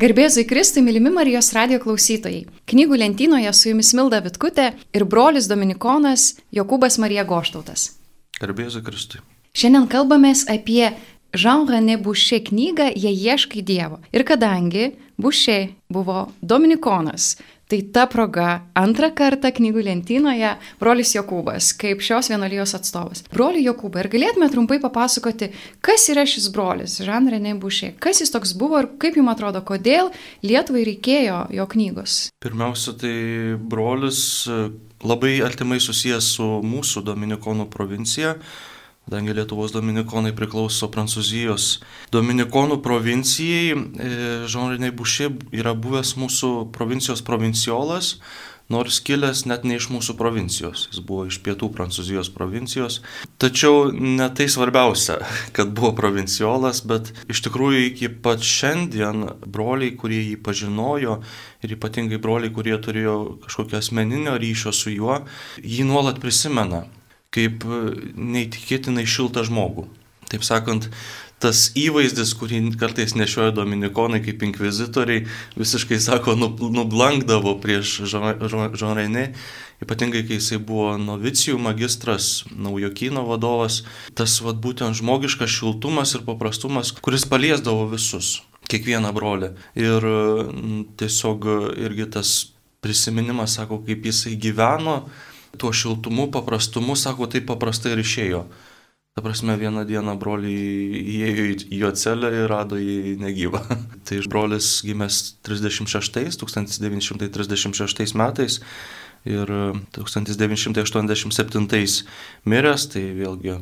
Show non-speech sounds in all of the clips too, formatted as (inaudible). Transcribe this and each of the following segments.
Garbėzui Kristui, mylimi Marijos radio klausytojai. Knygų lentynoje su jumis Milda Vitkutė ir brolis Dominikonas Jokūbas Marija Goštautas. Garbėzui Kristui. Šiandien kalbamės apie Jean-René Boucher knygą Jie ieškai Dievo. Ir kadangi Boucher buvo Dominikonas, Tai ta proga antrą kartą knygų lentynoje brolis Jokūbas, kaip šios vienolyjos atstovas. Broli Jokūbai, ar galėtume trumpai papasakoti, kas yra šis brolis, Žan Renė Bušė, kas jis toks buvo ir kaip jums atrodo, kodėl Lietuvai reikėjo jo knygos? Pirmiausia, tai brolis labai artimai susijęs su mūsų Dominikonų provincija kadangi Lietuvos dominikonai priklauso Prancūzijos dominikonų provincijai, Žonriniai Bušė yra buvęs mūsų provincijos provinciolas, nors kilęs net ne iš mūsų provincijos, jis buvo iš pietų Prancūzijos provincijos. Tačiau ne tai svarbiausia, (laughs) kad buvo provinciolas, bet iš tikrųjų iki pat šiandien broliai, kurie jį pažinojo ir ypatingai broliai, kurie turėjo kažkokio asmeninio ryšio su juo, jį nuolat prisimena kaip e, neįtikėtinai šiltą žmogų. Taip sakant, tas įvaizdis, kurį kartais nešioja dominikonai kaip inkvizitoriai, visiškai, sako, nublankdavo prieš Žonrenė, ypatingai kai jisai buvo novicijų magistras, naujokyno vadovas, tas vad būtent žmogiškas šiltumas ir paprastumas, kuris paliesdavo visus, kiekvieną brolį. Ir tiesiog irgi tas prisiminimas, sako, kaip jisai gyveno, tuo šiltumu, paprastumu, sako, taip paprastai ir išėjo. Ta prasme, vieną dieną broliai įėjo į jo celę ir rado jį negyvą. (laughs) tai brolis gimęs 36, 1936 metais ir 1987 miręs, tai vėlgi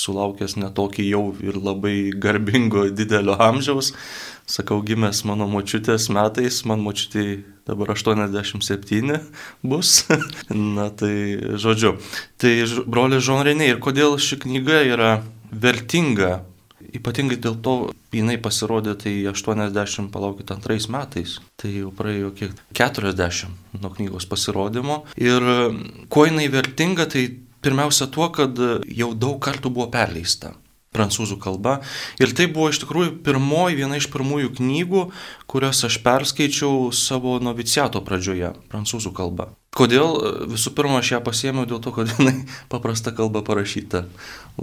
sulaukęs netokį jau ir labai garbingo didelio amžiaus. Sakau, gimęs mano močiutės metais, man močiutė dabar 87 bus. (laughs) Na tai žodžiu. Tai broli Žonrenė ir kodėl ši knyga yra vertinga. Ypatingai dėl to jinai pasirodė tai 80, palaukit, antrais metais. Tai jau praėjo kiek 40 nuo knygos pasirodymo. Ir kuo jinai vertinga, tai Pirmiausia tuo, kad jau daug kartų buvo perleista prancūzų kalba. Ir tai buvo iš tikrųjų pirmoji, viena iš pirmųjų knygų, kurias aš perskaičiau savo noviciato pradžioje, prancūzų kalba. Kodėl? Visų pirma, aš ją pasėmiau dėl to, kad jinai (laughs) paprasta kalba parašyta.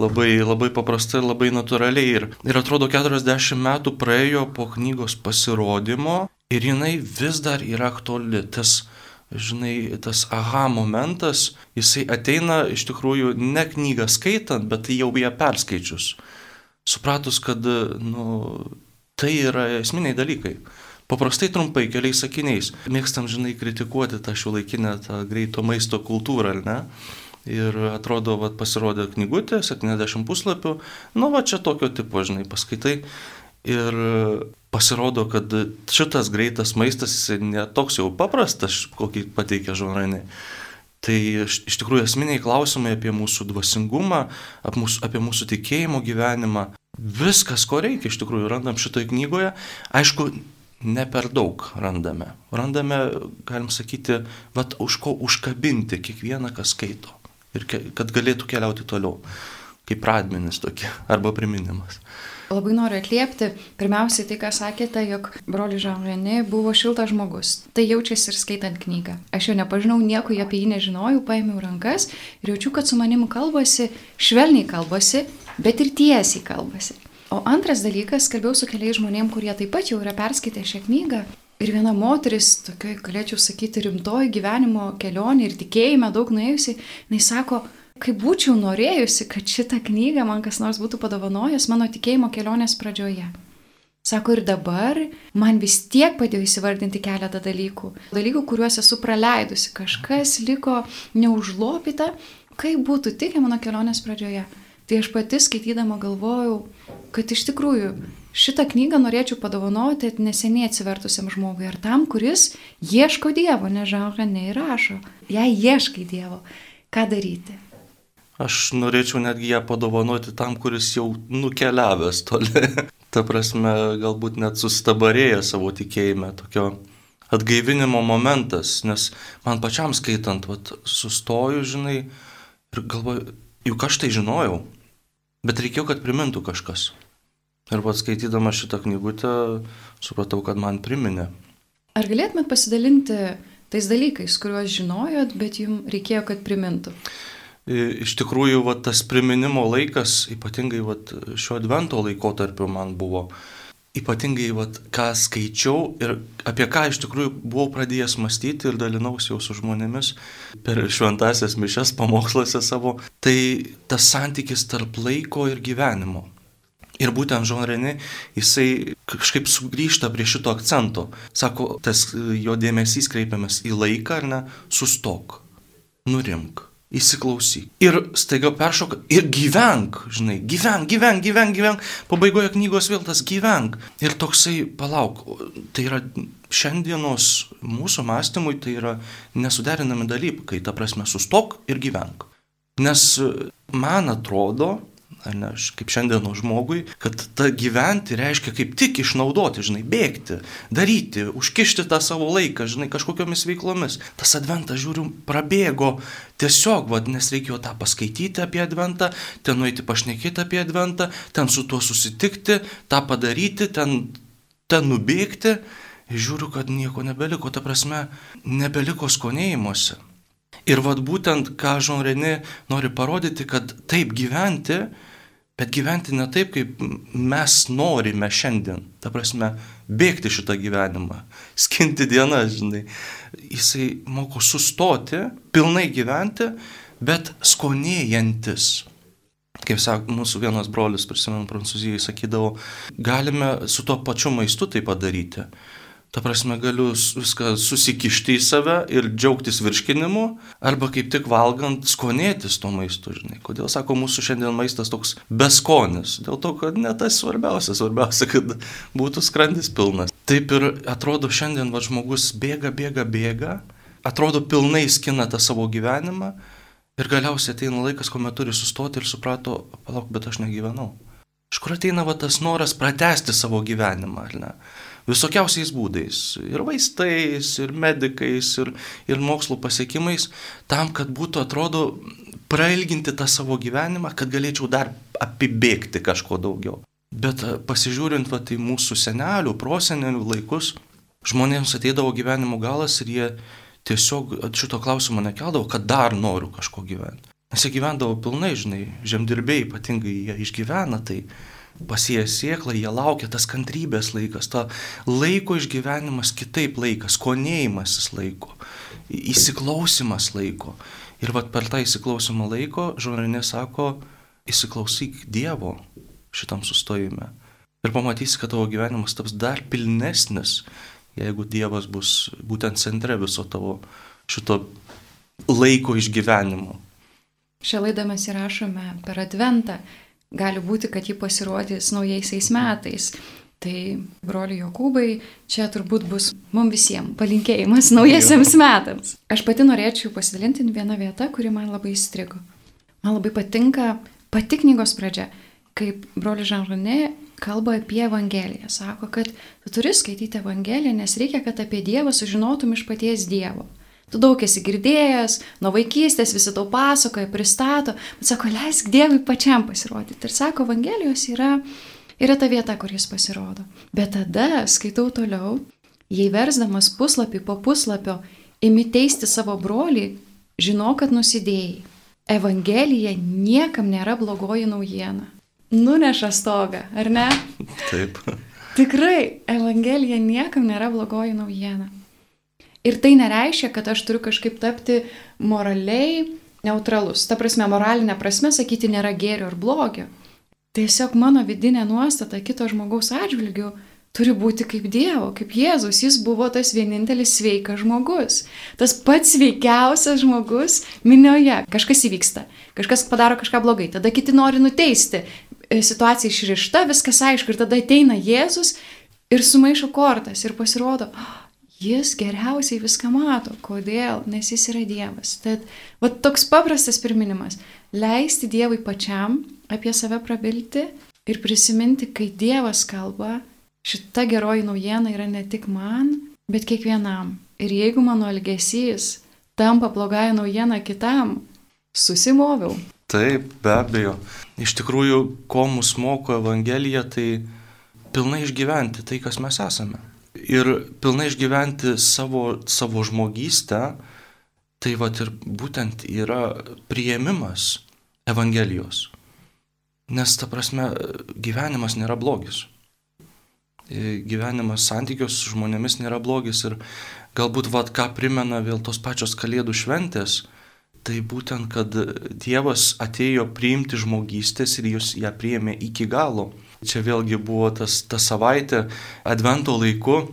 Labai, labai paprasta ir labai natūraliai. Ir, ir atrodo, 40 metų praėjo po knygos pasirodymo ir jinai vis dar yra aktuali. Tas žinai, tas aha momentas, jisai ateina iš tikrųjų ne knygą skaitant, bet jau ją perskaičius. Supratus, kad nu, tai yra esminiai dalykai. Paprastai trumpai, keliais sakiniais. Mėgstam, žinai, kritikuoti tą šiuolaikinę, tą greito maisto kultūrą, ne? Ir atrodo, va, pasirodė knygutė, 70 puslapių, nu va čia tokio tipo, žinai, paskaitai. Ir pasirodo, kad šitas greitas maistas netoks jau paprastas, kokį pateikia žurnalai. Tai iš tikrųjų esminiai klausimai apie mūsų dvasingumą, apie mūsų, apie mūsų tikėjimo gyvenimą, viskas, ko reikia, iš tikrųjų randam šitoje knygoje. Aišku, ne per daug randame. Randame, galim sakyti, vat, už ko užkabinti kiekvieną, kas skaito. Ir kad galėtų keliauti toliau. Kaip pradmenis tokie, arba priminimas. Labai noriu atliepti, pirmiausiai tai, ką sakėte, jog broli Žanreni buvo šiltas žmogus. Tai jaučiasi ir skaitant knygą. Aš jo nepažinau, nieko apie jį nežinojau, paėmiau rankas ir jaučiu, kad su manim kalbasi, švelniai kalbasi, bet ir tiesiai kalbasi. O antras dalykas, kalbėjau su keliais žmonėm, kurie taip pat jau yra perskaitę šią knygą. Ir viena moteris, tokia, galėčiau sakyti, rimtoji gyvenimo kelionė ir tikėjime daug nuėjusi, jinai sako, kaip būčiau norėjusi, kad šitą knygą man kas nors būtų padovanojęs mano tikėjimo kelionės pradžioje. Sako ir dabar man vis tiek padėjo įsivardinti keletą dalykų. Dalykų, kuriuos esu praleidusi. Kažkas liko neužlopyta, kaip būtų tikę mano kelionės pradžioje. Tai aš pati skaitydama galvojau, kad iš tikrųjų šitą knygą norėčiau padovanoti neseniai atsivertusiam žmogui ar tam, kuris ieško Dievo, ne žauka, neįrašo. Jei ieškai Dievo, ką daryti? Aš norėčiau netgi ją padovanoti tam, kuris jau nukeliavęs toli. (laughs) Ta prasme, galbūt net sustabarėjęs savo tikėjime, tokio atgaivinimo momentas, nes man pačiam skaitant, vat, sustoju, žinai, ir galvoju, juk aš tai žinojau, bet reikėjo, kad primintų kažkas. Ir pats skaitydama šitą knygutę supratau, kad man priminė. Ar galėtumėt pasidalinti tais dalykais, kuriuos žinojot, bet jums reikėjo, kad primintų? Iš tikrųjų, va, tas priminimo laikas, ypatingai va, šio advento laikotarpiu man buvo ypatingai, vat, ką skaičiau ir apie ką iš tikrųjų buvau pradėjęs mąstyti ir dalinausi jau su žmonėmis per šventasias mišes pamoksluose savo, tai tas santykis tarp laiko ir gyvenimo. Ir būtent Žon Renė, jisai kažkaip sugrįžta prie šito akcento. Sako, tas jo dėmesys kreipiamas į laiką ar ne, sustok, nurimk įsiklausyk. Ir staiga peršoka ir gyvenk, žinai, gyvenk, gyvenk, gyvenk, gyvenk. Pabaigoje knygos vėl tas gyvenk. Ir toksai, palauk, tai yra šiandienos mūsų mąstymui, tai yra nesuderinami dalykai, ta prasme, sustok ir gyvenk. Nes man atrodo, ar ne, aš kaip šiandieno žmogui, kad ta gyventi reiškia kaip tik išnaudoti, žinai, bėgti, daryti, užkišti tą savo laiką, žinai, kažkokiamis veiklomis. Tas adventas, žiūrim, prabėgo tiesiog, vad, nes reikėjo tą paskaityti apie adventą, ten nueiti pašnekėti apie adventą, ten su tuo susitikti, tą padaryti, ten, ten nubėgti. Žiūriu, kad nieko nebeliko, ta prasme, nebeliko skonėjimuose. Ir vad būtent, ką Žonreni nori parodyti, kad taip gyventi bet gyventi ne taip, kaip mes norime šiandien. Ta prasme, bėgti šitą gyvenimą, skinti dieną, žinai. Jisai moko sustoti, pilnai gyventi, bet skonėjantis. Kaip sako, mūsų vienas brolis, prisimenu, Prancūzijai sakydavo, galime su tuo pačiu maistu tai padaryti. Ta prasme, galiu viską susikišti į save ir džiaugtis virškinimu, arba kaip tik valgant skonėtis to maistu, žinai. Kodėl, sako, mūsų šiandien maistas toks beskonis? Dėl to, kad ne tas svarbiausia, svarbiausia, kad būtų skrandis pilnas. Taip ir atrodo šiandien, va, žmogus bėga, bėga, bėga, atrodo pilnai skina tą savo gyvenimą ir galiausiai ateina laikas, kuomet turi sustoti ir suprato, palauk, bet aš negyvenau. Iš kur ateina va, tas noras pratesti savo gyvenimą, ar ne? Visokiausiais būdais - ir vaistais, ir medikais, ir, ir mokslo pasiekimais, tam, kad būtų, atrodo, prailginti tą savo gyvenimą, kad galėčiau dar apibėgti kažko daugiau. Bet e, pasižiūrint va, į mūsų senelių, prosenelių laikus, žmonėms ateidavo gyvenimo galas ir jie tiesiog šito klausimo nekeldavo, kad dar noriu kažko gyventi. Nes jie gyvendavo pilnai, žinai, žemdirbėjai ypatingai jie išgyvena, tai pasėję sieklą, jie laukia tas kantrybės laikas, ta laiko išgyvenimas kitaip laikas, konėjimasis laiko, įsiklausimas laiko. Ir vad per tą įsiklausimą laiko žurnalė sako, įsiklausyk Dievo šitam sustojime. Ir pamatysi, kad tavo gyvenimas taps dar pilnesnis, jeigu Dievas bus būtent centre viso tavo šito laiko išgyvenimo. Šią laidą mes įrašome per Adventą gali būti, kad ji pasirodys naujaisiais metais. Tai, broli Jokūbai, čia turbūt bus mums visiems palinkėjimas naujiesiams metams. Aš pati norėčiau pasidalinti vieną vietą, kuri man labai įstrigo. Man labai patinka pati knygos pradžia, kaip broli Žanronė kalba apie Evangeliją. Sako, kad tu turi skaityti Evangeliją, nes reikia, kad apie Dievą sužinotum iš paties Dievo. Tu daug esi girdėjęs, nuo vaikystės visi tau pasakoja, pristato, bet sako, leisk Dievui pačiam pasirodyti. Ir sako, Evangelijos yra, yra ta vieta, kur jis pasirodo. Bet tada skaitau toliau, jei versdamas puslapį po puslapio, imi teisti savo brolį, žinau, kad nusidėjai. Evangelija niekam nėra blogoji naujiena. Nuneša stogą, ar ne? Taip. Tikrai, Evangelija niekam nėra blogoji naujiena. Ir tai nereiškia, kad aš turiu kažkaip tapti moraliai neutralus. Ta prasme, moralinė prasme sakyti nėra gėrio ar blogio. Tiesiog mano vidinė nuostata kito žmogaus atžvilgių turi būti kaip Dievo, kaip Jėzus. Jis buvo tas vienintelis sveikas žmogus. Tas pats sveikiausias žmogus minioje. Kažkas įvyksta, kažkas padaro kažką blogai, tada kiti nori nuteisti. Situacija išrišta, viskas aišku ir tada ateina Jėzus ir sumaišo kortas ir pasirodo, oh, Jis geriausiai viską mato. Kodėl? Nes jis yra Dievas. Tad va, toks paprastas priminimas - leisti Dievui pačiam apie save prabilti ir prisiminti, kai Dievas kalba, šita geroji naujiena yra ne tik man, bet kiekvienam. Ir jeigu mano elgesys tampa blogąją naujieną kitam, susimoviau. Taip, be abejo. Iš tikrųjų, ko mus moko Evangelija, tai pilnai išgyventi tai, kas mes esame. Ir pilnai išgyventi savo, savo žmogystę, tai va ir būtent yra prieimimas Evangelijos. Nes ta prasme, gyvenimas nėra blogis. Gyvenimas santykios su žmonėmis nėra blogis ir galbūt vad ką primena vėl tos pačios kalėdų šventės, tai būtent, kad Dievas atėjo priimti žmogystės ir jūs ją priėmė iki galo. Čia vėlgi buvo tas, ta savaitė Advento laiku,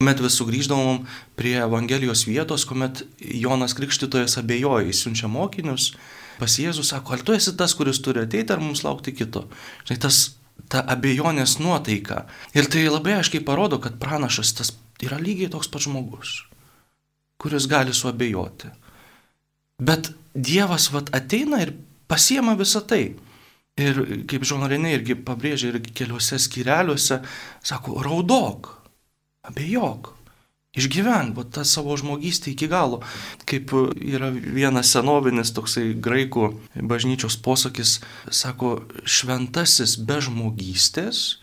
kuomet vis sugrįždavom prie Evangelijos vietos, kuomet Jonas Krikštytojas abejoja, jis siunčia mokinius, pas Jėzus sako, ar tu esi tas, kuris turi ateiti, ar mums laukti kito. Žinai, tas, ta abejonės nuotaika. Ir tai labai aiškiai parodo, kad pranašas tas yra lygiai toks pat žmogus, kuris gali suabejoti. Bet Dievas vat ateina ir pasiema visą tai. Ir kaip žonorinė irgi pabrėžia irgi keliuose skireliuose, sako, raudok, abejok, išgyvenk va, tą savo žmogystę iki galo. Kaip yra vienas senovinis toksai graikų bažnyčios posakis, sako, šventasis be žmogystės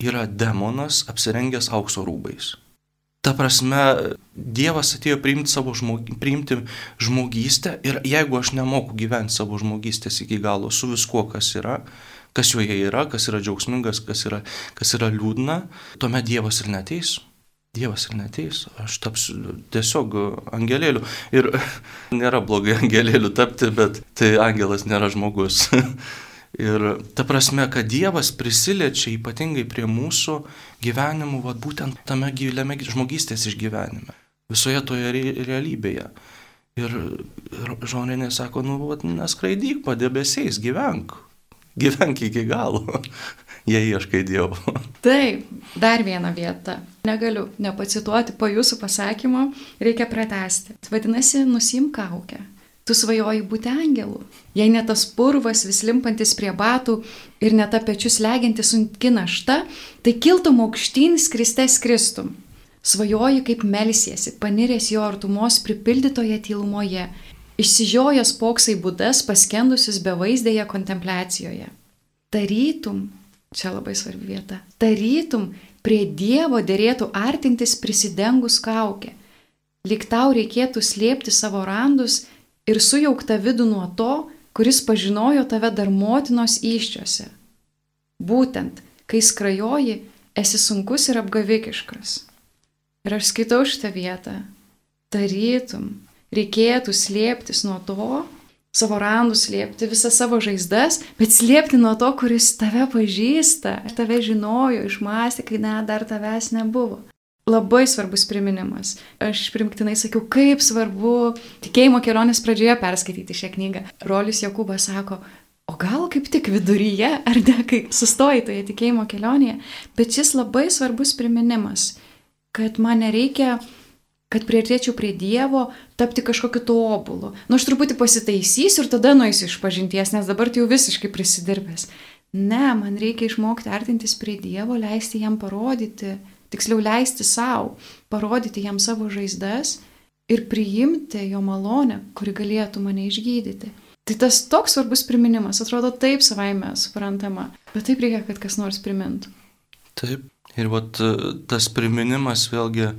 yra demonas apsirengęs aukso rūbais. Ta prasme, Dievas atėjo priimti savo žmog, priimti žmogystę ir jeigu aš nemoku gyventi savo žmogystės iki galo su viskuo, kas yra, kas joje yra, kas yra džiaugsmingas, kas yra, kas yra liūdna, tuomet Dievas ir neteis. Dievas ir neteis, aš tapsiu tiesiog angelėliu. Ir (laughs) nėra blogai angelėliu tapti, bet tai angelas nėra žmogus. (laughs) Ir ta prasme, kad Dievas prisiliečia ypatingai prie mūsų gyvenimų, va, būtent tame giliame žmogystės išgyvenime, visoje toje realybėje. Ir žmonė sako, nu, va, neskraidyk padebesiais, gyvenk, gyvenk iki galo, (laughs) jei ieškai Dievo. Taip, dar viena vieta. Negaliu nepacituoti po jūsų pasakymo, reikia pratesti. Vadinasi, nusim kaukę tu svajoji būti angelu. Jei ne tas purvas vis limpantis prie batų ir ne ta pečius legiantis sunki našta, tai kiltum aukštyn skristes kristum. Svajoji kaip melsiesi, paniręs jo artumos pripildytoje tylumoje, išsižiojęs poksai būdas paskendusius bevaizdėje kontempliacijoje. Tarytum, čia labai svarbi vieta, tarytum prie Dievo dėrėtų artintis prisidengus kaukę. Lik tau reikėtų slėpti savo randus ir sujaukta vidų nuo to, kuris pažinojo tave dar motinos iščiose. Būtent, kai skrajoji, esi sunkus ir apgavikiškas. Ir aš skaitau šitą vietą. Tarytum, reikėtų slėptis nuo to, savo randus slėpti, visas savo žaizdas, bet slėpti nuo to, kuris tave pažįsta, tave žinojo, išmastė, kai net dar tavęs nebuvo labai svarbus priminimas. Aš primiktinai sakiau, kaip svarbu tikėjimo kelionės pradžioje perskaityti šią knygą. Rolis Jokūbas sako, o gal kaip tik viduryje, ar ne, kai sustoji toje tikėjimo kelionėje, bet šis labai svarbus priminimas, kad man nereikia kad prieartėčiau prie Dievo, tapti kažkokiu tobulu. Nu, aš truputį pasitaisysiu ir tada nueisiu iš pažinties, nes dabar tai jau visiškai prisidirbęs. Ne, man reikia išmokti artintis prie Dievo, leisti jam parodyti, tiksliau leisti savo, parodyti jam savo žaizdas ir priimti jo malonę, kuri galėtų mane išgydyti. Tai tas toks svarbus priminimas, atrodo taip savaime suprantama, bet taip reikia, kad kas nors primintų. Taip, ir vat tas priminimas vėlgi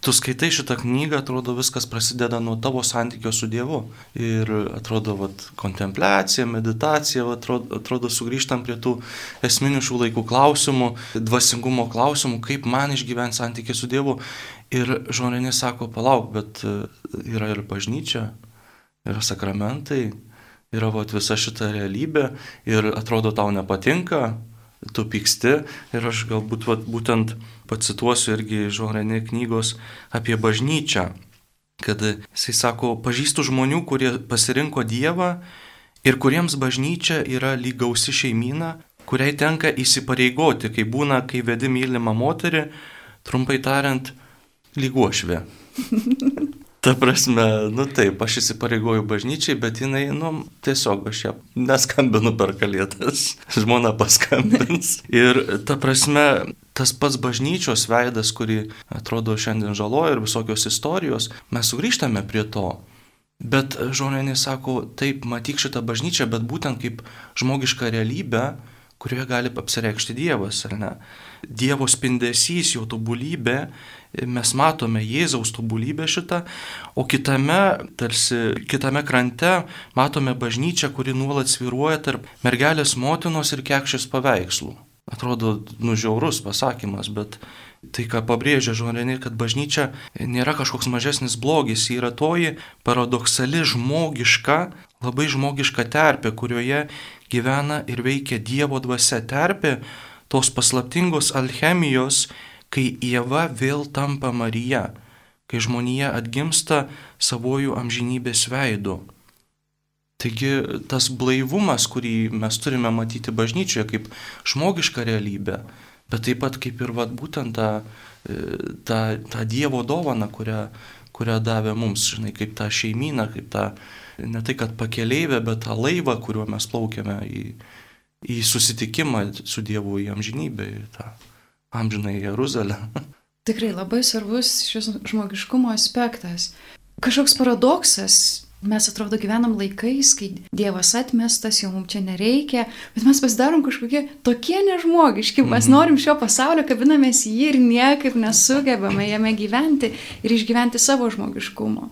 tu skaitai šitą knygą, atrodo viskas prasideda nuo tavo santykio su Dievu. Ir atrodo, vat, kontempliacija, meditacija, vat, atrodo, atrodo sugrįžtam prie tų esminių šių laikų klausimų, dvasingumo klausimų, kaip man išgyventi santykį su Dievu. Ir žmonės sako, palauk, bet e, yra ir bažnyčia, yra sakramentai, yra vat, visa šita realybė ir atrodo tau nepatinka, tu pyksti ir aš galbūt vat, būtent pacituosiu irgi Žorenė knygos apie bažnyčią, kad jisai sako, pažįstu žmonių, kurie pasirinko Dievą ir kuriems bažnyčia yra lygausi šeimyna, kuriai tenka įsipareigoti, kai būna, kai vedi mylimą moterį, trumpai tariant, lyguošvė. (laughs) Ta prasme, nu taip, aš įsipareigoju bažnyčiai, bet jinai, nu, tiesiog aš ją neskambinu per kalėdas, (laughs) žmona paskambins. Ir ta prasme, tas pats bažnyčios veidas, kurį atrodo šiandien žaloja ir visokios istorijos, mes sugrįžtame prie to. Bet žmonės sako, taip, matyk šitą bažnyčią, bet būtent kaip žmogišką realybę, kurioje gali apsireikšti Dievas, ar ne? Dievo spindesys, jo tobulybė, mes matome Jėzaus tobulybę šitą, o kitame, tarsi kitame krante matome bažnyčią, kuri nuolat sviruoja tarp mergelės motinos ir kekšės paveikslų. Atrodo nužiaurus pasakymas, bet tai, ką pabrėžia Žorenė, kad bažnyčia nėra kažkoks mažesnis blogis, ji yra toji paradoksali žmogiška, labai žmogiška terpė, kurioje gyvena ir veikia Dievo dvasia terpė, tos paslaptingos alchemijos, kai Jėva vėl tampa Marija, kai žmonija atgimsta savojų amžinybės veidu. Taigi tas blaivumas, kurį mes turime matyti bažnyčioje kaip žmogišką realybę, bet taip pat kaip ir vat, būtent tą, e, tą, tą Dievo dovaną, kurią, kurią davė mums, žinai, kaip tą šeimyną, kaip tą, ne tai kad pakeleivę, bet tą laivą, kuriuo mes plaukiame į, į susitikimą su Dievu į amžinybę, į tą amžiną į Jeruzalę. Tikrai labai svarbus šis žmogiškumo aspektas. Kažkoks paradoksas Mes atrodo gyvenam laikais, kai Dievas atmestas, jo mums čia nereikia, bet mes pasidarom kažkokie tokie nežmogiški, mes mhm. norim šio pasaulio, kabinamės jį ir niekaip nesugebame jame gyventi ir išgyventi savo žmogiškumo.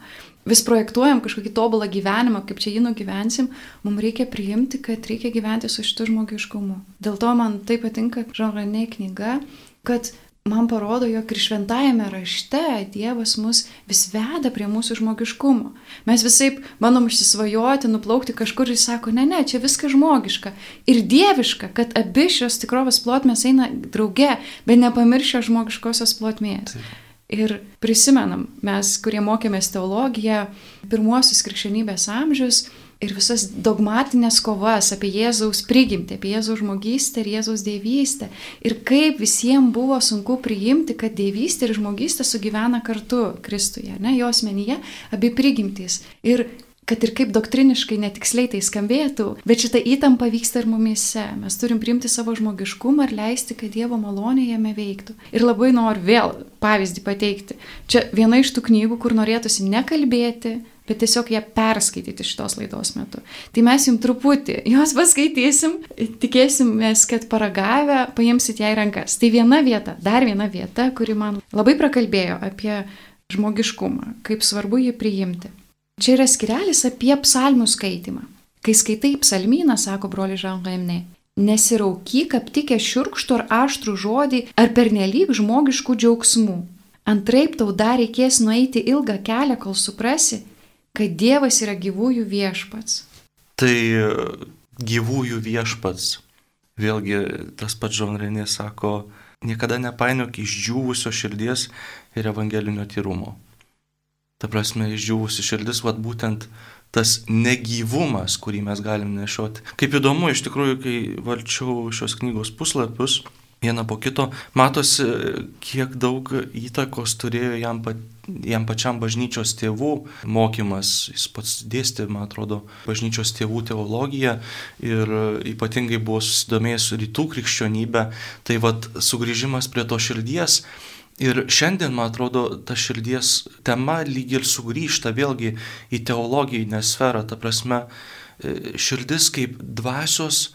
Vis projektuojam kažkokį tobulą gyvenimą, kaip čia jį nugyvensim, mums reikia priimti, kad reikia gyventi su šitu žmogiškumu. Dėl to man taip patinka Žanranė knyga, kad man parodo, jog ir šventajame rašte Dievas mus vis veda prie mūsų žmogiškumo. Mes visai bandom išsisvajoti, nuplaukti kažkur ir sako, ne, ne, čia viskas žmogiška ir dieviška, kad abi šios tikrovės plotmės eina drauge, bet nepamiršę žmogiškosios plotmės. Taip. Ir prisimenam, mes, kurie mokėmės teologiją, pirmuosius krikščionybės amžius, ir visas dogmatinės kovas apie Jėzaus prigimtį, apie Jėzaus žmogystę ir Jėzaus dievystę. Ir kaip visiems buvo sunku priimti, kad dievystė ir žmogystė sugyvena kartu Kristuje, ne, jo asmenyje, abi prigimtys. Ir kad ir kaip doktriniškai netiksliai tai skambėtų, bet šita įtampa vyksta ir mumise. Mes turim priimti savo žmogiškumą ir leisti, kad Dievo malonė jame veiktų. Ir labai noriu vėl pavyzdį pateikti. Čia viena iš tų knygų, kur norėtųsi nekalbėti, bet tiesiog ją perskaityti šitos laidos metu. Tai mes jums truputį jos paskaitysim, tikėsimės, kad paragavę paimsit ją į rankas. Tai viena vieta, dar viena vieta, kuri man labai prakalbėjo apie žmogiškumą, kaip svarbu jį priimti. Čia yra skirelis apie psalmių skaitimą. Kai skaitai psalmyną, sako broli Žangaimne, nesiraukyk aptikę šiurkštų ar aštrų žodį ar pernelyg žmogiškų džiaugsmų. Antraip tau dar reikės nueiti ilgą kelią, kol suprasi, kad Dievas yra gyvųjų viešpats. Tai e, gyvųjų viešpats. Vėlgi tas pats Žonrenė sako, niekada nepainiok išdžiūvusio širdies ir evangelinio tyrumo. Ta prasme, išdžiūvusi širdis, vad būtent tas negyvumas, kurį mes galim nešioti. Kaip įdomu, iš tikrųjų, kai valčiau šios knygos puslapius, vieną po kito, matosi, kiek daug įtakos turėjo jam, pat, jam pačiam bažnyčios tėvų mokymas. Jis pats dėstė, man atrodo, bažnyčios tėvų teologiją ir ypatingai buvo susidomėjęs rytų krikščionybę. Tai vad sugrįžimas prie to širdies. Ir šiandien, man atrodo, ta širdies tema lyg ir sugrįžta vėlgi į teologinę sferą, ta prasme, širdis kaip dvasios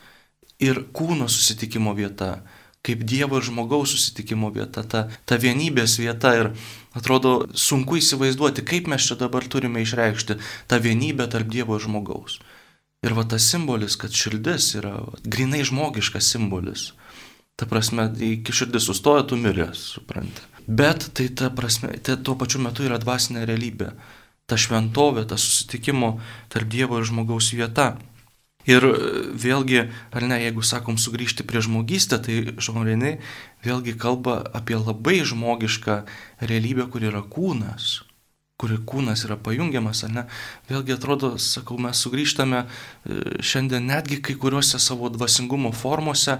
ir kūno susitikimo vieta kaip Dievo ir žmogaus susitikimo vieta, ta, ta vienybės vieta ir atrodo sunku įsivaizduoti, kaip mes čia dabar turime išreikšti tą vienybę tarp Dievo ir žmogaus. Ir va tas simbolis, kad širdis yra va, grinai žmogiškas simbolis. Ta prasme, iki širdis sustoja, tu miręs, supranti. Bet tai ta prasme, tai tuo pačiu metu yra dvasinė realybė. Ta šventovė, ta susitikimo tarp Dievo ir žmogaus vieta. Ir e, vėlgi, ar ne, jeigu sakom sugrįžti prie žmogystę, tai žmonėni vėlgi kalba apie labai žmogišką realybę, kur yra kūnas, kur kūnas yra pajungiamas, ar ne. Vėlgi atrodo, sakau, mes sugrįžtame e, šiandien netgi kai kuriuose savo dvasingumo formose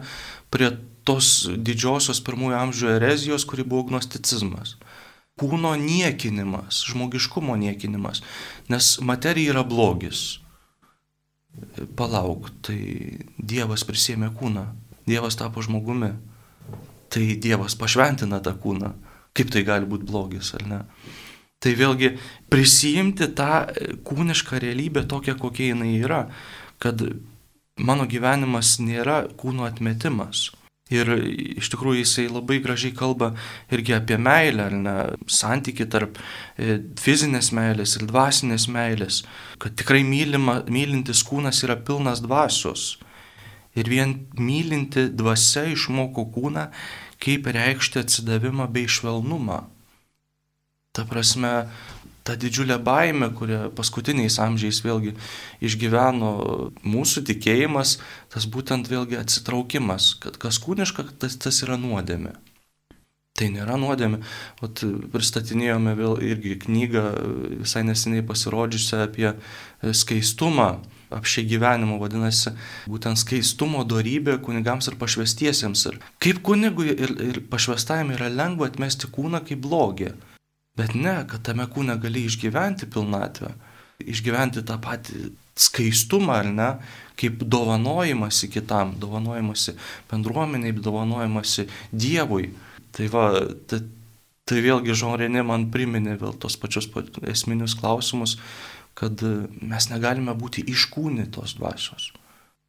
prie tos didžiosios pirmųjų amžių erezijos, kuri buvo gnosticizmas. Kūno niekinimas, žmogiškumo niekinimas, nes materija yra blogis palauk, tai Dievas prisėmė kūną, Dievas tapo žmogumi, tai Dievas pašventina tą kūną. Kaip tai gali būti blogis, ar ne? Tai vėlgi prisijimti tą kūnišką realybę tokią, kokia jinai yra, kad mano gyvenimas nėra kūno atmetimas. Ir iš tikrųjų jisai labai gražiai kalba irgi apie meilę, ar ne, santyki tarp e, fizinės meilės ir dvasinės meilės, kad tikrai mylima, mylintis kūnas yra pilnas dvasios. Ir vien mylinti dvasia išmoko kūną, kaip reikšti atsidavimą bei švelnumą. Ta prasme, ta didžiulė baime, kurią paskutiniais amžiais vėlgi išgyveno mūsų tikėjimas, tas būtent vėlgi atsitraukimas, kad kas kūniška, tas, tas yra nuodėmė. Tai nėra nuodėmė. Ot, pristatinėjome vėl irgi knygą visai neseniai pasirodžiusią apie skaistumą, apšiai gyvenimo vadinasi, būtent skaistumo darybė kunigams ir pašvestiesiems. Ir kaip kunigui ir, ir pašvestajam yra lengva atmesti kūną kaip blogį. Bet ne, kad tame kūne gali išgyventi pilnatvę, išgyventi tą patį skaistumą, ar ne, kaip dovanojimasi kitam, dovanojimasi bendruomeniai, dovanojimasi Dievui. Tai va, tai, tai vėlgi žonrinė man priminė vėl tos pačius esminius klausimus, kad mes negalime būti iškūnytos dvasios.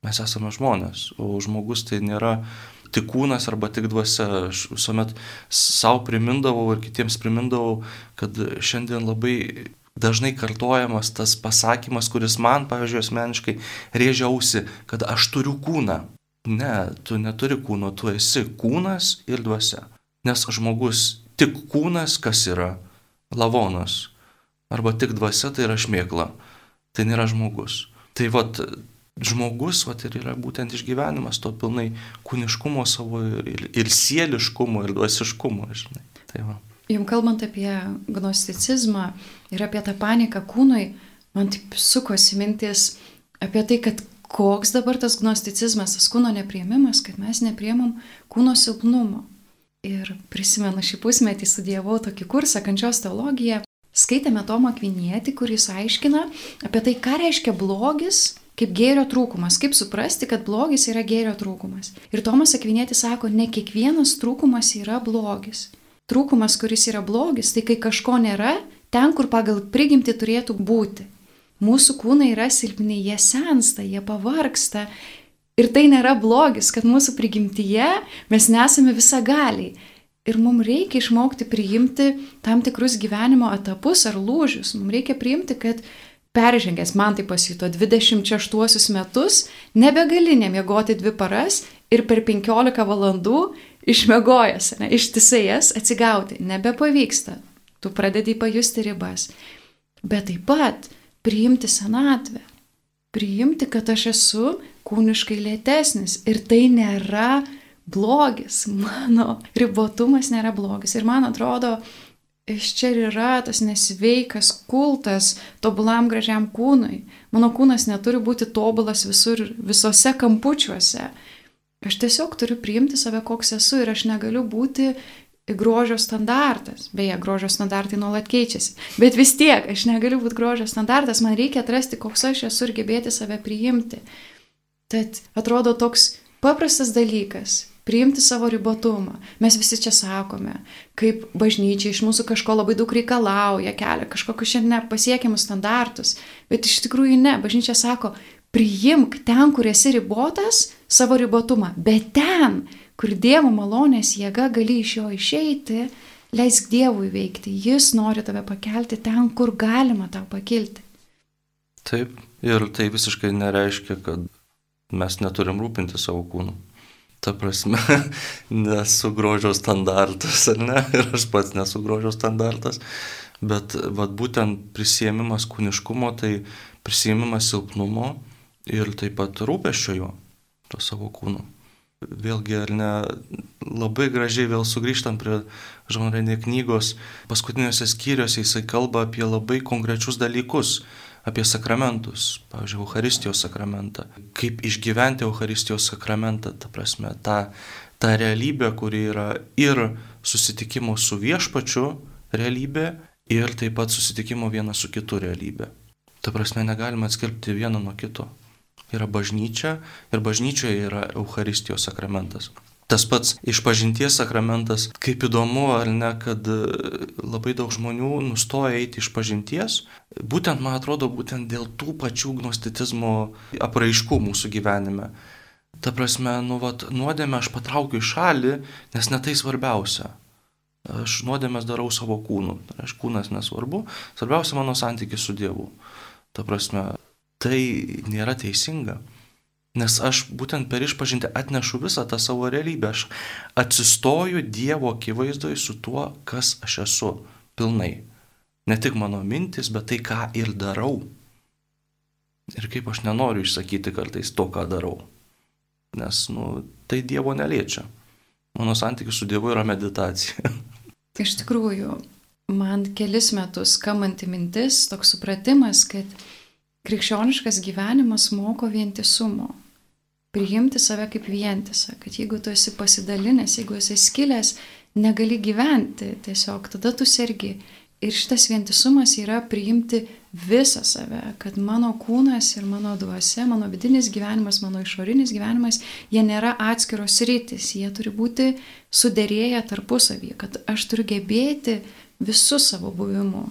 Mes esame žmonės, o žmogus tai nėra tik kūnas arba tik dvasia. Aš visuomet savo primindavau ir kitiems primindavau, kad šiandien labai dažnai kartojamas tas pasakymas, kuris man, pavyzdžiui, asmeniškai rėžia ausi, kad aš turiu kūną. Ne, tu neturi kūno, tu esi kūnas ir dvasia. Nes žmogus tik kūnas, kas yra lavonas, arba tik dvasia, tai yra šmėkla. Tai nėra žmogus. Tai vad, žmogus vat, ir yra būtent išgyvenimas to pilnai kūniškumo savo ir, ir sieliškumo ir dvasiškumo, žinai. Tai va. Jums kalbant apie gnosticizmą ir apie tą paniką kūnui, man taip sukosi mintis apie tai, kad koks dabar tas gnosticizmas, tas kūno nepriemimas, kad mes nepriemam kūno silpnumo. Ir prisimenu šį pusmetį studijavau tokį kursą kančios teologiją, skaitėme Tomą Kvinietį, kuris aiškina apie tai, ką reiškia blogis kaip gėrio trūkumas, kaip suprasti, kad blogis yra gėrio trūkumas. Ir Tomas Akvinėtis sako, ne kiekvienas trūkumas yra blogis. Trūkumas, kuris yra blogis, tai kai kažko nėra, ten, kur pagal prigimti turėtų būti. Mūsų kūnai yra silpni, jie sensta, jie pavarksta. Ir tai nėra blogis, kad mūsų prigimtyje mes nesame visagaliai. Ir mums reikia išmokti priimti tam tikrus gyvenimo etapus ar lūžius. Mums reikia priimti, kad peržengęs, man tai pasito 26 metus, nebegali nemiegoti dvi paras ir per 15 valandų išmegojęs, ne, ištisai jas atsigauti, nebepavyksta. Tu pradedi pajusti ribas. Bet taip pat priimti senatvę. Priimti, kad aš esu kūniškai lėtesnis ir tai nėra blogis. Mano ribotumas nėra blogis. Ir man atrodo, iš čia ir yra tas nesveikas kultas tobulam gražiam kūnui. Mano kūnas neturi būti tobulas visur, visose kampučiuose. Aš tiesiog turiu priimti save, koks esu ir aš negaliu būti grožio standartas. Beje, grožio standartai nuolat keičiasi. Bet vis tiek, aš negaliu būti grožio standartas, man reikia atrasti, koks aš esu ir gebėti save priimti. Tad atrodo toks paprastas dalykas priimti savo ribotumą. Mes visi čia sakome, kaip bažnyčia iš mūsų kažko labai daug reikalauja, kelia kažkokius šiandien pasiekiamus standartus, bet iš tikrųjų ne. Bažnyčia sako, priimk ten, kur esi ribotas, savo ribotumą, bet ten, kur Dievo malonės jėga gali iš jo išeiti, leisk Dievui veikti. Jis nori tave pakelti ten, kur galima tau pakilti. Taip, ir tai visiškai nereiškia, kad mes neturim rūpinti savo kūnu ta prasme, (laughs) nesu grožio standartas, ar ne, (laughs) ir aš pats nesu grožio standartas, bet vat, būtent prisėmimas kūniškumo, tai prisėmimas silpnumo ir taip pat rūpeščio jo, to savo kūno. Vėlgi, ar ne, labai gražiai vėl sugrįžtam prie žonrenė knygos, paskutiniuose skyriuose jisai kalba apie labai konkrečius dalykus, apie sakramentus, pavyzdžiui, Euharistijos sakramentą. Kaip išgyventi Euharistijos sakramentą, ta prasme, tą, tą realybę, kuri yra ir susitikimo su viešpačiu realybė, ir taip pat susitikimo vienas su kitu realybė. Ta prasme, negalima atskirti vieno nuo kito. Yra bažnyčia ir bažnyčioje yra Euharistijos sakramentas. Tas pats išpažinties sakramentas, kaip įdomu, ar ne, kad e, labai daug žmonių nustoja eiti iš pažinties, būtent, man atrodo, būtent dėl tų pačių gnostitizmo apraiškų mūsų gyvenime. Ta prasme, nu, vat, nuodėmę aš patraukiu į šalį, nes ne tai svarbiausia. Aš nuodėmės darau savo kūnu. Aš kūnas nesvarbu, svarbiausia mano santykis su Dievu. Ta prasme, tai nėra teisinga. Nes aš būtent per išpažinti atnešu visą tą savo realybę. Aš atsistoju Dievo akivaizdoje su tuo, kas aš esu pilnai. Ne tik mano mintis, bet tai, ką ir darau. Ir kaip aš nenoriu išsakyti kartais to, ką darau. Nes, nu, tai Dievo neliečia. Mano santykis su Dievu yra meditacija. (laughs) Iš tikrųjų, man kelis metus skamanti mintis, toks supratimas, kad krikščioniškas gyvenimas moko vientisumo priimti save kaip vientisą, kad jeigu tu esi pasidalinęs, jeigu esi skilęs, negali gyventi, tiesiog tada tu sergi. Ir šitas vientisumas yra priimti visą save, kad mano kūnas ir mano duose, mano vidinis gyvenimas, mano išorinis gyvenimas, jie nėra atskiros rytis, jie turi būti sudėrėję tarpusavyje, kad aš turiu gebėti visų savo buvimu.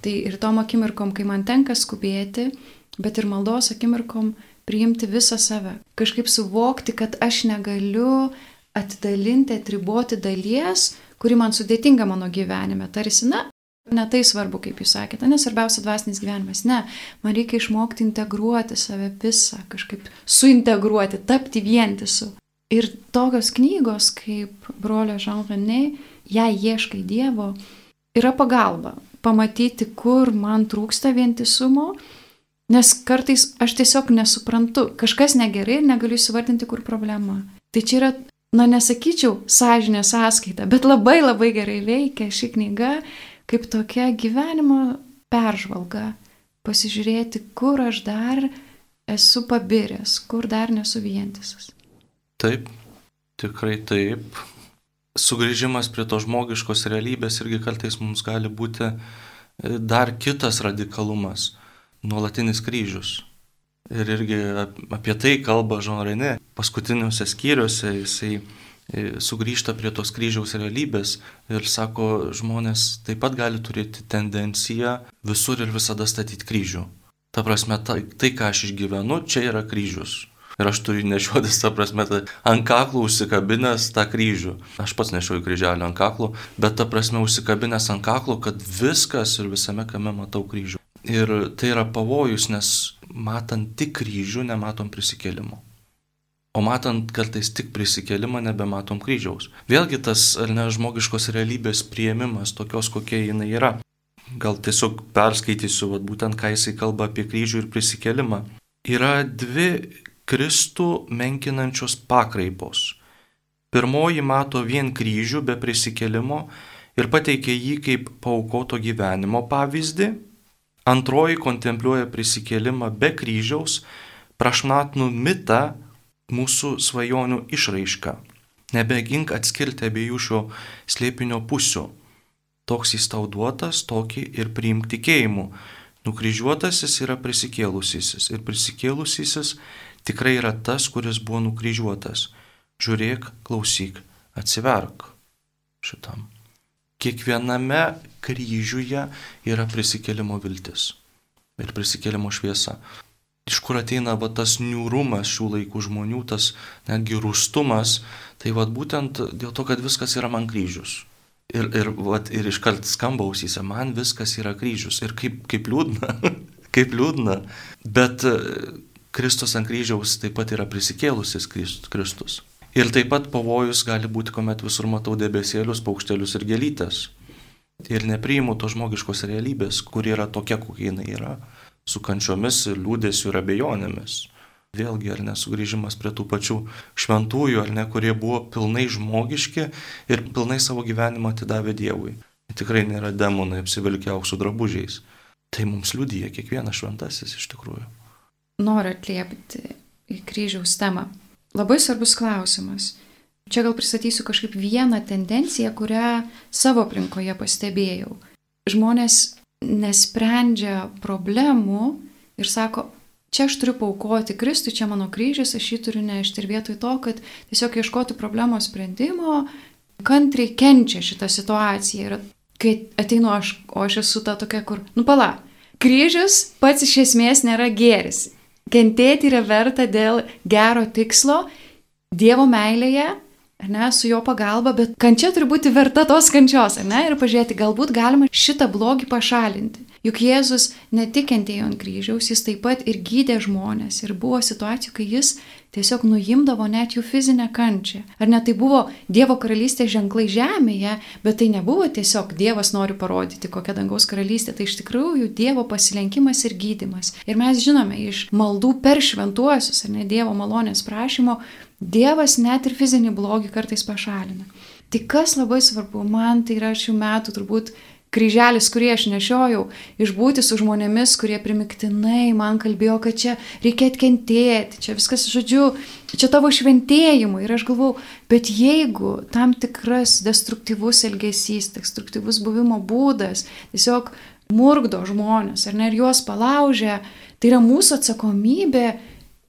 Tai ir tom akimirkom, kai man tenka skubėti, bet ir maldos akimirkom, priimti visą save. Kažkaip suvokti, kad aš negaliu atidalinti, atriboti dalies, kuri man sudėtinga mano gyvenime. Tarsi, na, ne tai svarbu, kaip jūs sakėte, nes svarbiausia dvasinis gyvenimas. Ne, man reikia išmokti integruoti save visą, kažkaip suintegruoti, tapti vientisu. Ir tokios knygos kaip brolio Jean René, jei ieškai Dievo, yra pagalba pamatyti, kur man trūksta vientisumo Nes kartais aš tiesiog nesuprantu, kažkas negerai ir negaliu įsivardinti, kur problema. Tai čia yra, na nesakyčiau, sąžinė sąskaita, bet labai labai gerai veikia ši knyga kaip tokia gyvenimo peržvalga. Pasižiūrėti, kur aš dar esu pabiręs, kur dar nesu vientisas. Taip, tikrai taip. Sugrįžimas prie to žmogiškos realybės irgi kartais mums gali būti dar kitas radikalumas nuolatinis kryžius. Ir irgi apie tai kalba Žonrainė. Paskutiniuose skyriuose jisai e, sugrįžta prie tos kryžiaus realybės ir sako, žmonės taip pat gali turėti tendenciją visur ir visada statyti kryžių. Ta prasme, tai, tai ką aš išgyvenu, čia yra kryžius. Ir aš turiu nešiotis, ta prasme, tai ant kaklų užsikabinęs tą kryžių. Aš pats nešioju kryželį ant kaklų, bet ta prasme užsikabinęs ant kaklų, kad viskas ir visame kame matau kryžių. Ir tai yra pavojus, nes matant tik kryžių, nematom prisikėlimo. O matant kartais tik prisikėlimą, nebematom kryžiaus. Vėlgi tas, ar ne, žmogiškos realybės prieimimas, tokios kokia jinai yra. Gal tiesiog perskaitysiu, vat, būtent ką jisai kalba apie kryžių ir prisikėlimą. Yra dvi Kristų menkinančios pakraipos. Pirmoji mato vien kryžių be prisikėlimo ir pateikia jį kaip paukoto gyvenimo pavyzdį Antroji kontempliuoja prisikėlimą be kryžiaus, prašnatnų mitą mūsų svajonių išraišką. Nebegink atskirti abiejų šio slėpinio pusių. Toks jis tau duotas, tokį ir priimk tikėjimu. Nukryžiuotasis yra prisikėlusysis ir prisikėlusysis tikrai yra tas, kuris buvo nukryžiuotas. Žiūrėk, klausyk, atsiverk šitam kiekviename kryžiuje yra prisikėlimo viltis ir prisikėlimo šviesa. Iš kur ateina va, tas niūrumas šių laikų žmonių, tas netgi rūstumas, tai va, būtent dėl to, kad viskas yra man kryžius. Ir, ir, va, ir iškart skamba ausyse, man viskas yra kryžius. Ir kaip, kaip liūdna, (laughs) kaip liūdna. Bet Kristus ant kryžiaus taip pat yra prisikėlusis Kristus. Ir taip pat pavojus gali būti, kuomet visur matau debesėlius, paukštelius ir gelytės. Ir nepriimu to žmogiškos realybės, kuri yra tokia, kokia jinai yra, su kančiomis, liūdėsiu ir abejonėmis. Vėlgi, ar nesugrįžimas prie tų pačių šventųjų, ar ne, kurie buvo pilnai žmogiški ir pilnai savo gyvenimą atidavė Dievui. Tikrai nėra demonai apsivilkę auksų drabužiais. Tai mums liudyja kiekvienas šventasis iš tikrųjų. Noriu atliepti į kryžiaus temą. Labai svarbus klausimas. Čia gal pristatysiu kažkaip vieną tendenciją, kurią savo aplinkoje pastebėjau. Žmonės nesprendžia problemų ir sako, čia aš turiu paukoti Kristų, čia mano kryžius, aš jį turiu nešti. Ir vietoj to, kad tiesiog ieškoti problemos sprendimo, kantriai kenčia šitą situaciją. Ir kai ateinu aš, o aš esu ta tokia, kur, nu pala, kryžius pats iš esmės nėra gėris. Kentėti yra verta dėl gero tikslo, Dievo meilėje, ne, su jo pagalba, bet kančia turi būti verta tos kančios, ne, ir pažiūrėti, galbūt galima šitą blogį pašalinti. Juk Jėzus ne tik kentėjo ant kryžiaus, jis taip pat ir gydė žmonės. Ir buvo situacijų, kai jis tiesiog nuimdavo net jų fizinę kančią. Ar net tai buvo Dievo karalystės ženklai žemėje, bet tai nebuvo tiesiog Dievas nori parodyti, kokia dangaus karalystė. Tai iš tikrųjų Dievo pasilenkimas ir gydimas. Ir mes žinome iš maldų per šventuosius, ar ne Dievo malonės prašymo, Dievas net ir fizinį blogį kartais pašalina. Tai kas labai svarbu, man tai yra šių metų turbūt kryželis, kurį aš nešiojau, išbūti su žmonėmis, kurie primiktinai man kalbėjo, kad čia reikia atkentėti, čia viskas, žodžiu, čia tavo šventėjimui. Ir aš galvau, bet jeigu tam tikras destruktyvus elgesys, destruktyvus buvimo būdas tiesiog murgdo žmonės, ar ne, ir juos palaužia, tai yra mūsų atsakomybė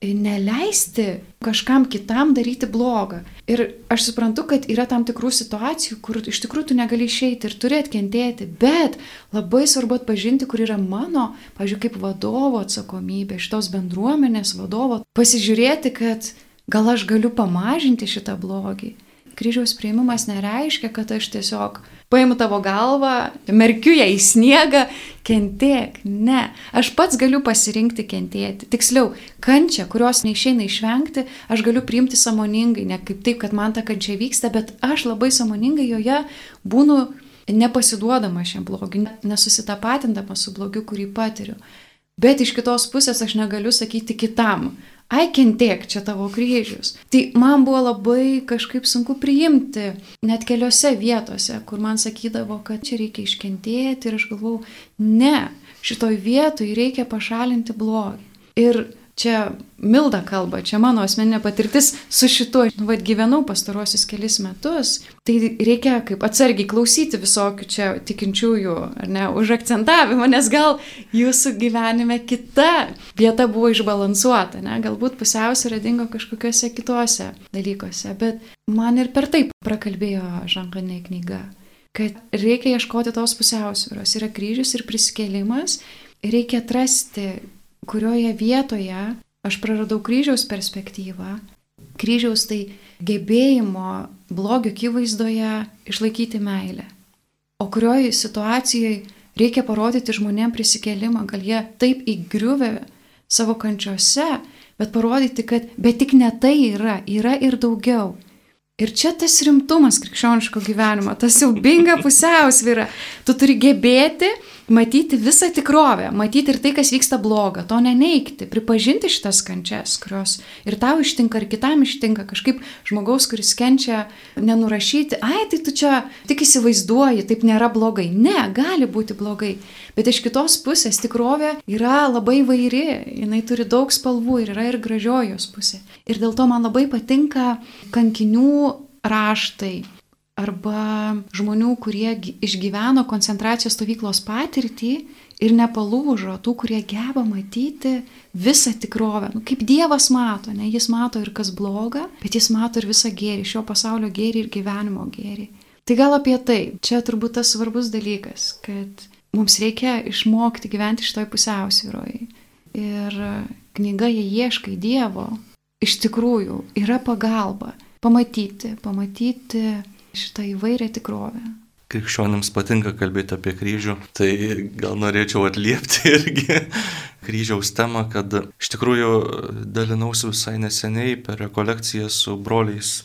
neleisti kažkam kitam daryti blogą. Ir aš suprantu, kad yra tam tikrų situacijų, kur iš tikrųjų tu negali išeiti ir turi atkentėti, bet labai svarbu atpažinti, kur yra mano, pažiūrėjau, kaip vadovo atsakomybė, šitos bendruomenės vadovo, pasižiūrėti, kad gal aš galiu pamažinti šitą blogį. Kryžiaus prieimimas nereiškia, kad aš tiesiog paimu tavo galvą, merkiu ją į sniegą, kentėk. Ne, aš pats galiu pasirinkti kentėti. Tiksliau, kančia, kurios neišeina išvengti, aš galiu priimti samoningai, ne kaip taip, kad man ta kančia vyksta, bet aš labai samoningai joje būnu nepasiduodama šiam blogiui, nesusitapatindama su blogiu, kurį patiriu. Bet iš kitos pusės aš negaliu sakyti kitam, ai kentėk, čia tavo kryžius. Tai man buvo labai kažkaip sunku priimti, net keliose vietose, kur man sakydavo, kad čia reikia iškentėti ir aš galvau, ne, šitoj vietoj reikia pašalinti blogį. Ir čia Milda kalba, čia mano asmeninė patirtis su šituo, nu, vad gyvenau pastarosius kelis metus, tai reikia kaip atsargiai klausyti visokių čia tikinčiųjų, ar ne, už akcentavimą, nes gal jūsų gyvenime kita vieta buvo išbalansuota, ne, galbūt pusiausvyrą dingo kažkokiuose kituose dalykuose, bet man ir per taip prakalbėjo Žanganė knyga kad reikia ieškoti tos pusiausvyros. Yra kryžius ir prisikėlimas, reikia atrasti kurioje vietoje aš praradau kryžiaus perspektyvą. Kryžiaus tai gebėjimo blogio akivaizdoje išlaikyti meilę. O kurioje situacijoje reikia parodyti žmonėm prisikelimą, gal jie taip įgriuvę savo kančiose, bet parodyti, kad bet tik ne tai yra, yra ir daugiau. Ir čia tas rimtumas krikščioniško gyvenimo, tas siaubinga pusiausvyra. Tu turi gebėti matyti visą tikrovę, matyti ir tai, kas vyksta bloga, to neneikti, pripažinti šitas kančias, kurios ir tau ištinka, ir kitam ištinka, kažkaip žmogaus, kuris kenčia, nenurašyti, ai, tai tu čia tik įsivaizduoji, taip nėra blogai. Ne, gali būti blogai. Bet iš kitos pusės tikrovė yra labai vairi, jinai turi daug spalvų ir yra ir gražiojos pusė. Ir dėl to man labai patinka kankinių raštai, arba žmonių, kurie išgyveno koncentracijos stovyklos patirtį ir nepalūžo, tų, kurie geba matyti visą tikrovę. Nu, kaip Dievas mato, ne, jis mato ir kas bloga, bet jis mato ir visą gėrį, šio pasaulio gėrį ir gyvenimo gėrį. Tai gal apie tai, čia turbūt tas svarbus dalykas, kad mums reikia išmokti gyventi šitoj pusiausvyroje. Ir knyga Jie ieškai Dievo iš tikrųjų yra pagalba pamatyti, pamatyti šitą įvairią tikrovę. Krikščionims patinka kalbėti apie kryžių, tai gal norėčiau atliepti (laughs) irgi kryžiaus temą, kad iš tikrųjų dalinausi visai neseniai per rekolekciją su broliais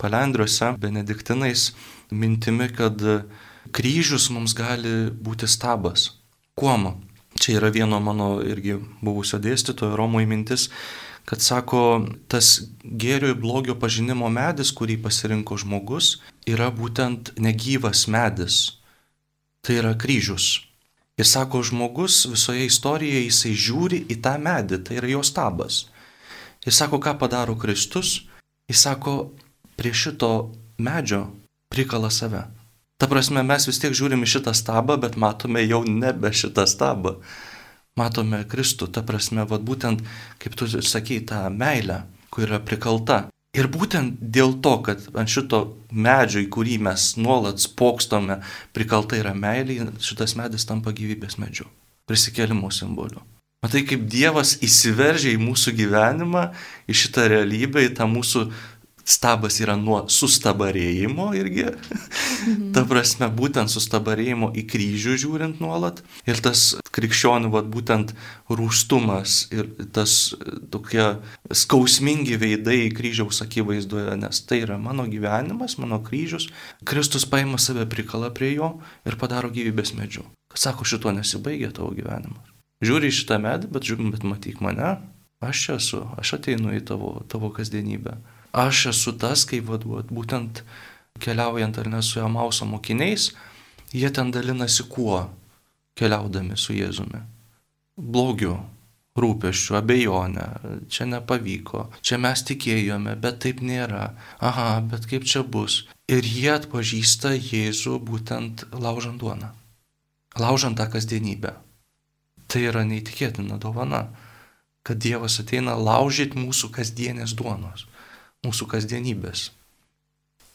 palendriuose, benediktinais, mintimi, kad kryžius mums gali būti stabas. Kuom? Čia yra vieno mano irgi buvusio dėstytojo Romoje mintis, kad sako, tas gėrio ir blogio pažinimo medis, kurį pasirinko žmogus, yra būtent negyvas medis. Tai yra kryžius. Ir sako, žmogus visoje istorijoje jisai žiūri į tą medį, tai yra jo stabas. Ir sako, ką padaro Kristus, jis sako, prie šito medžio prikala save. Ta prasme, mes vis tiek žiūrim į šitą stabą, bet matome jau nebe šitą stabą. Matome Kristų, ta prasme, vad būtent, kaip tu sakei, tą meilę, kuri yra prikalta. Ir būtent dėl to, kad ant šito medžio, į kurį mes nuolat spokstome, prikalta yra meilė, šitas medis tampa gyvybės medžiu, prisikėlimo simboliu. Matai, kaip Dievas įsiveržia į mūsų gyvenimą, į šitą realybę, į tą mūsų stabas yra nuo sustabarėjimo irgi. Mhm. Ta prasme, būtent sustabarėjimo į kryžių žiūrint nuolat. Ir tas krikščionių, vad būtent rūstumas ir tas tokie skausmingi veidai kryžiaus akivaizdoje, nes tai yra mano gyvenimas, mano kryžius. Kristus paima save prikala prie jo ir padaro gyvybės medžiu. Sako, šito nesibaigia tavo gyvenimas. Žiūri į šitą medį, bet žiūrim, bet matyk mane, aš čia esu, aš ateinu į tavo, tavo kasdienybę aš esu tas, kaip vad, vad, būtent keliaujant ar ne su Emauso mokiniais, jie ten dalinasi kuo keliaudami su Jėzumi. Blogiu, rūpeščiu, abejonę, čia nepavyko, čia mes tikėjome, bet taip nėra, aha, bet kaip čia bus. Ir jie atpažįsta Jėzų būtent laužant duoną, laužant tą kasdienybę. Tai yra neįtikėtina dovana, kad Dievas ateina laužyti mūsų kasdienės duonos mūsų kasdienybės.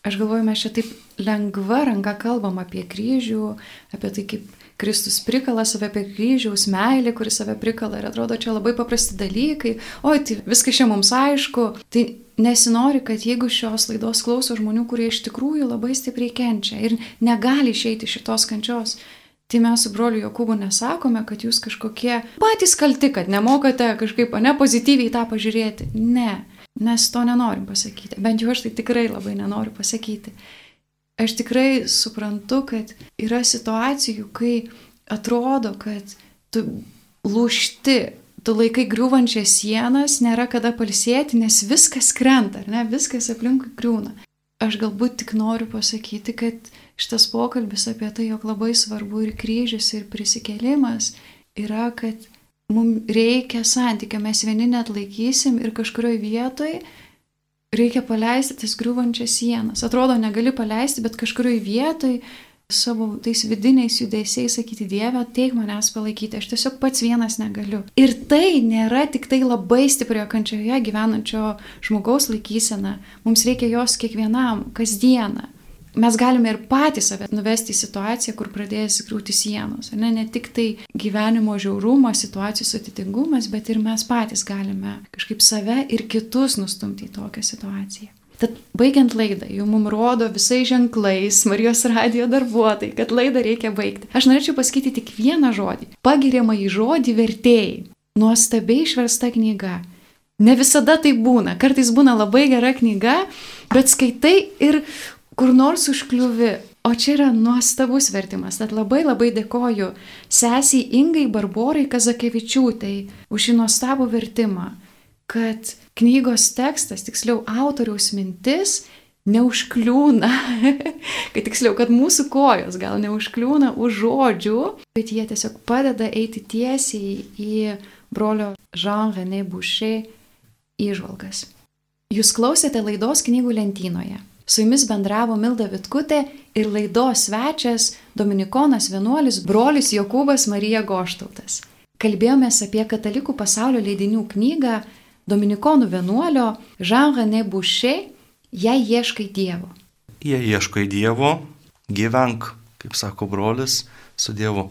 Aš galvoju, mes čia taip lengva ranka kalbam apie kryžių, apie tai, kaip Kristus prikala save apie kryžiaus meilį, kuris save prikala ir atrodo čia labai paprasti dalykai, oi, tai viskas čia mums aišku. Tai nesinori, kad jeigu šios laidos klauso žmonių, kurie iš tikrųjų labai stipriai kenčia ir negali išeiti šitos kančios, Tai mes su broliu Jokūbu nesakome, kad jūs kažkokie patys kalti, kad nemokate kažkaip ne pozityviai tą pažiūrėti. Ne. Mes to nenorim pasakyti. Bent jau aš tai tikrai labai nenoriu pasakyti. Aš tikrai suprantu, kad yra situacijų, kai atrodo, kad tu lūšti, tu laikai griūvančias sienas, nėra kada palsėti, nes viskas krenta, ar ne, viskas aplinkui griūna. Aš galbūt tik noriu pasakyti, kad šitas pokalbis apie tai, jog labai svarbu ir kryžius, ir prisikėlimas, yra, kad mums reikia santykio, mes vieni net laikysim ir kažkurioje vietoje reikia paleisti tas griūvančias sienas. Atrodo, negali paleisti, bet kažkurioje vietoje savo tais vidiniais judesiais sakyti Dievę, teik manęs palaikyti, aš tiesiog pats vienas negaliu. Ir tai nėra tik tai labai stiprioje kančioje gyvenančio žmogaus laikysena, mums reikia jos kiekvienam, kasdieną mes galime ir patys save nuvesti į situaciją, kur pradės griūti sienos. Ne, ne tik tai gyvenimo žiaurumas, situacijos atitingumas, bet ir mes patys galime kažkaip save ir kitus nustumti į tokią situaciją. Tad baigiant laidą, jau mums rodo visai ženklais Marijos radio darbuotojai, kad laidą reikia baigti. Aš norėčiau pasakyti tik vieną žodį. Pagiriamą į žodį vertėjai. Nuostabiai išversta knyga. Ne visada tai būna. Kartais būna labai gera knyga, bet skaitai ir kur nors užkliuvi. O čia yra nuostabus vertimas. Tad labai labai dėkoju sesiai Ingai Barborai Kazakevičiūtai už šį nuostabų vertimą, kad knygos tekstas, tiksliau autoriaus mintis, neužkliūna, (laughs) kad tiksliau, kad mūsų kojos gal neužkliūna už žodžių, bet jie tiesiog padeda eiti tiesiai į brolio Jean-René Boucher įžvalgas. Jūs klausėte laidos knygų lentynoje. Su jumis bendravo Milda Vitkutė ir laidos svečias Dominikonas vienuolis brolis Jokūbas Marija Goštautas. Kalbėjomės apie katalikų pasaulio leidinių knygą Dominikonų vienuolio Jean-René Boucher Jei ieškai Dievo. Jei ieškai Dievo, gyvenk, kaip sako brolis, su Dievu.